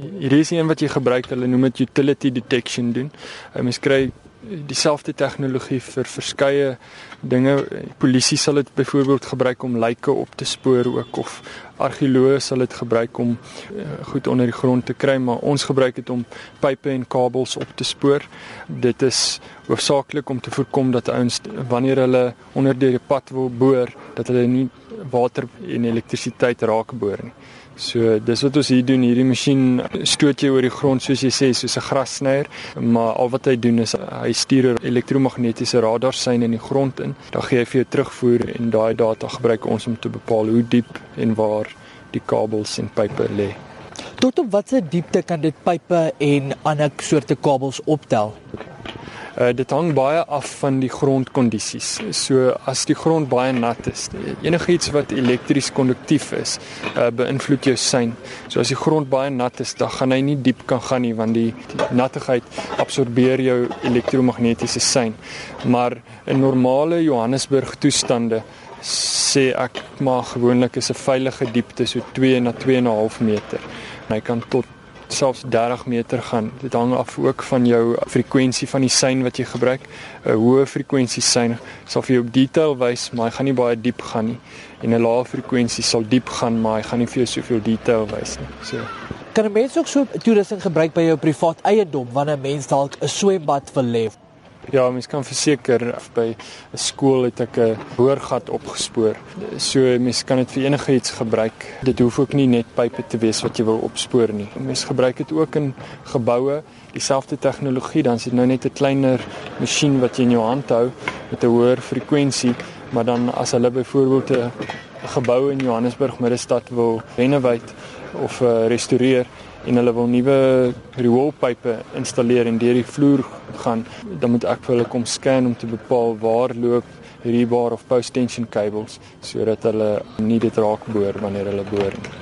Hierdie is een wat jy gebruik, hulle noem dit utility detection doen. Uh, mens kry dieselfde tegnologie vir verskeie dinge. Polisie sal dit byvoorbeeld gebruik om lyke op te spoor ook of argeoloë sal dit gebruik om uh, goed onder die grond te kry, maar ons gebruik dit om pipe en kabels op te spoor. Dit is hoofsaaklik om te voorkom dat ouens wanneer hulle onder die pad wil boor, dat hulle nie water en elektrisiteit raak boor nie. So dis wat ons hier doen. Hierdie masjien stoot jy oor die grond soos jy sê soos 'n grassnyer, maar al wat hy doen is hy stuur 'n elektromagnetiese radarsein in die grond in. Dan gee hy vir jou terugvoer en daai data gebruik ons om te bepaal hoe diep en waar die kabels en pipe lê. Tot op watter diepte kan dit pipe en ander soorte kabels optel? Uh, dit hang baie af van die grondkondisies. So as die grond baie nat is, enigiets wat elektries konduktief is, uh, beïnvloed jou sein. So as die grond baie nat is, dan gaan hy nie diep kan gaan nie want die, die nattigheid absorbeer jou elektromagnetiese sein. Maar in normale Johannesburg toestande sê ek maar gewoonlik is 'n veilige diepte so 2 na 2.5 meter. En hy kan tot selfs 30 meter gaan. Dit hang af ook van jou frekwensie van die sein wat jy gebruik. 'n Hoë frekwensie sein sal vir jou op detail wys, maar hy gaan nie baie diep gaan nie. En 'n lae frekwensie sal diep gaan, maar hy gaan nie vir jou soveel detail wys nie. So kan 'n mens ook so toerusting gebruik by jou privaat eiendom wanneer 'n mens dalk 'n swembad wil hê? Ja, mens kan verseker by 'n skool het ek 'n boorgat opgespoor. So mens kan dit vir enige iets gebruik. Dit hoef ook nie net pipe te wees wat jy wil opspoor nie. Mens gebruik dit ook in geboue, dieselfde tegnologie, dan is dit nou net 'n kleiner masjien wat jy in jou hand hou met 'n hoër frekwensie, maar dan as hulle byvoorbeeld 'n gebou in Johannesburg middestad wil renovate of uh, restoreer en hulle wil nuwe rioolpype installeer en deur die vloer gaan, dan moet ek vir hulle kom scan om te bepaal waar loop rebar of post tension cables sodat hulle nie dit raak boor wanneer hulle boor nie.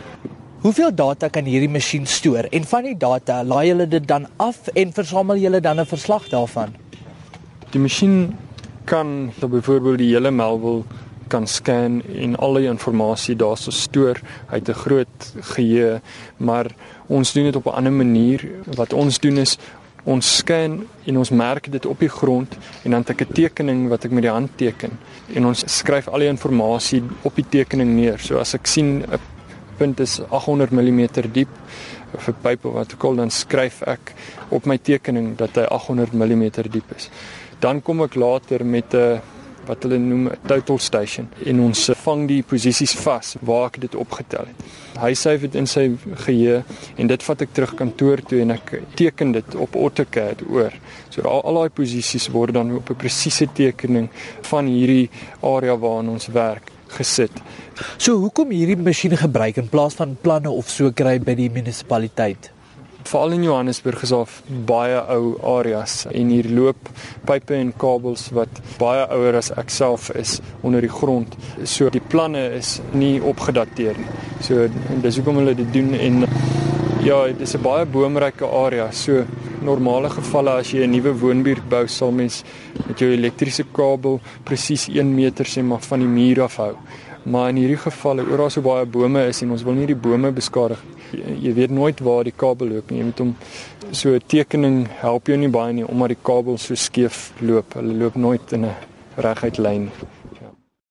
Hoeveel data kan hierdie masjien stoor en van die data laai hulle dit dan af en versamel julle dan 'n verslag daarvan? Die masjien kan byvoorbeeld die hele Melville kan scan en al die inligting daarso stoor uit 'n groot geheue, maar ons doen dit op 'n ander manier. Wat ons doen is ons scan en ons merk dit op die grond en dan het ek 'n tekening wat ek met die hand teken en ons skryf al die inligting op die tekening neer. So as ek sien 'n punt is 800 mm diep of 'n pyp of wat ook al dan skryf ek op my tekening dat hy 800 mm diep is. Dan kom ek later met 'n wat hulle noem 'n total station en ons vang die posisies vas waar ek dit opgetel het. Hy save dit in sy geheue en dit vat ek terug kantoor toe en ek teken dit op AutoCAD oor. So al, al daai posisies word dan op 'n presiese tekening van hierdie area waarin ons werk gesit. So hoekom hierdie masjien gebruik in plaas van planne of so kry by die munisipaliteit? Veral in Johannesburg is daar baie ou areas en hier loop pipe en kabels wat baie ouer as ek self is onder die grond. So die planne is nie opgedateer nie. So dis hoekom hulle dit doen en ja, dis 'n baie boomryke area. So normale gevalle as jy 'n nuwe woonbuurt bou, sal mens met jou elektriese kabel presies 1 meter sê maar van die muur af hou. Maar in hierdie gevalle, oral so baie bome is en ons wil nie die bome beskadig nie jy weet nooit waar die kabel loop nie. Jy moet hom so 'n tekening help jou nie baie nie omdat die kabel so skeef loop. Hulle loop nooit in 'n reguit lyn nie.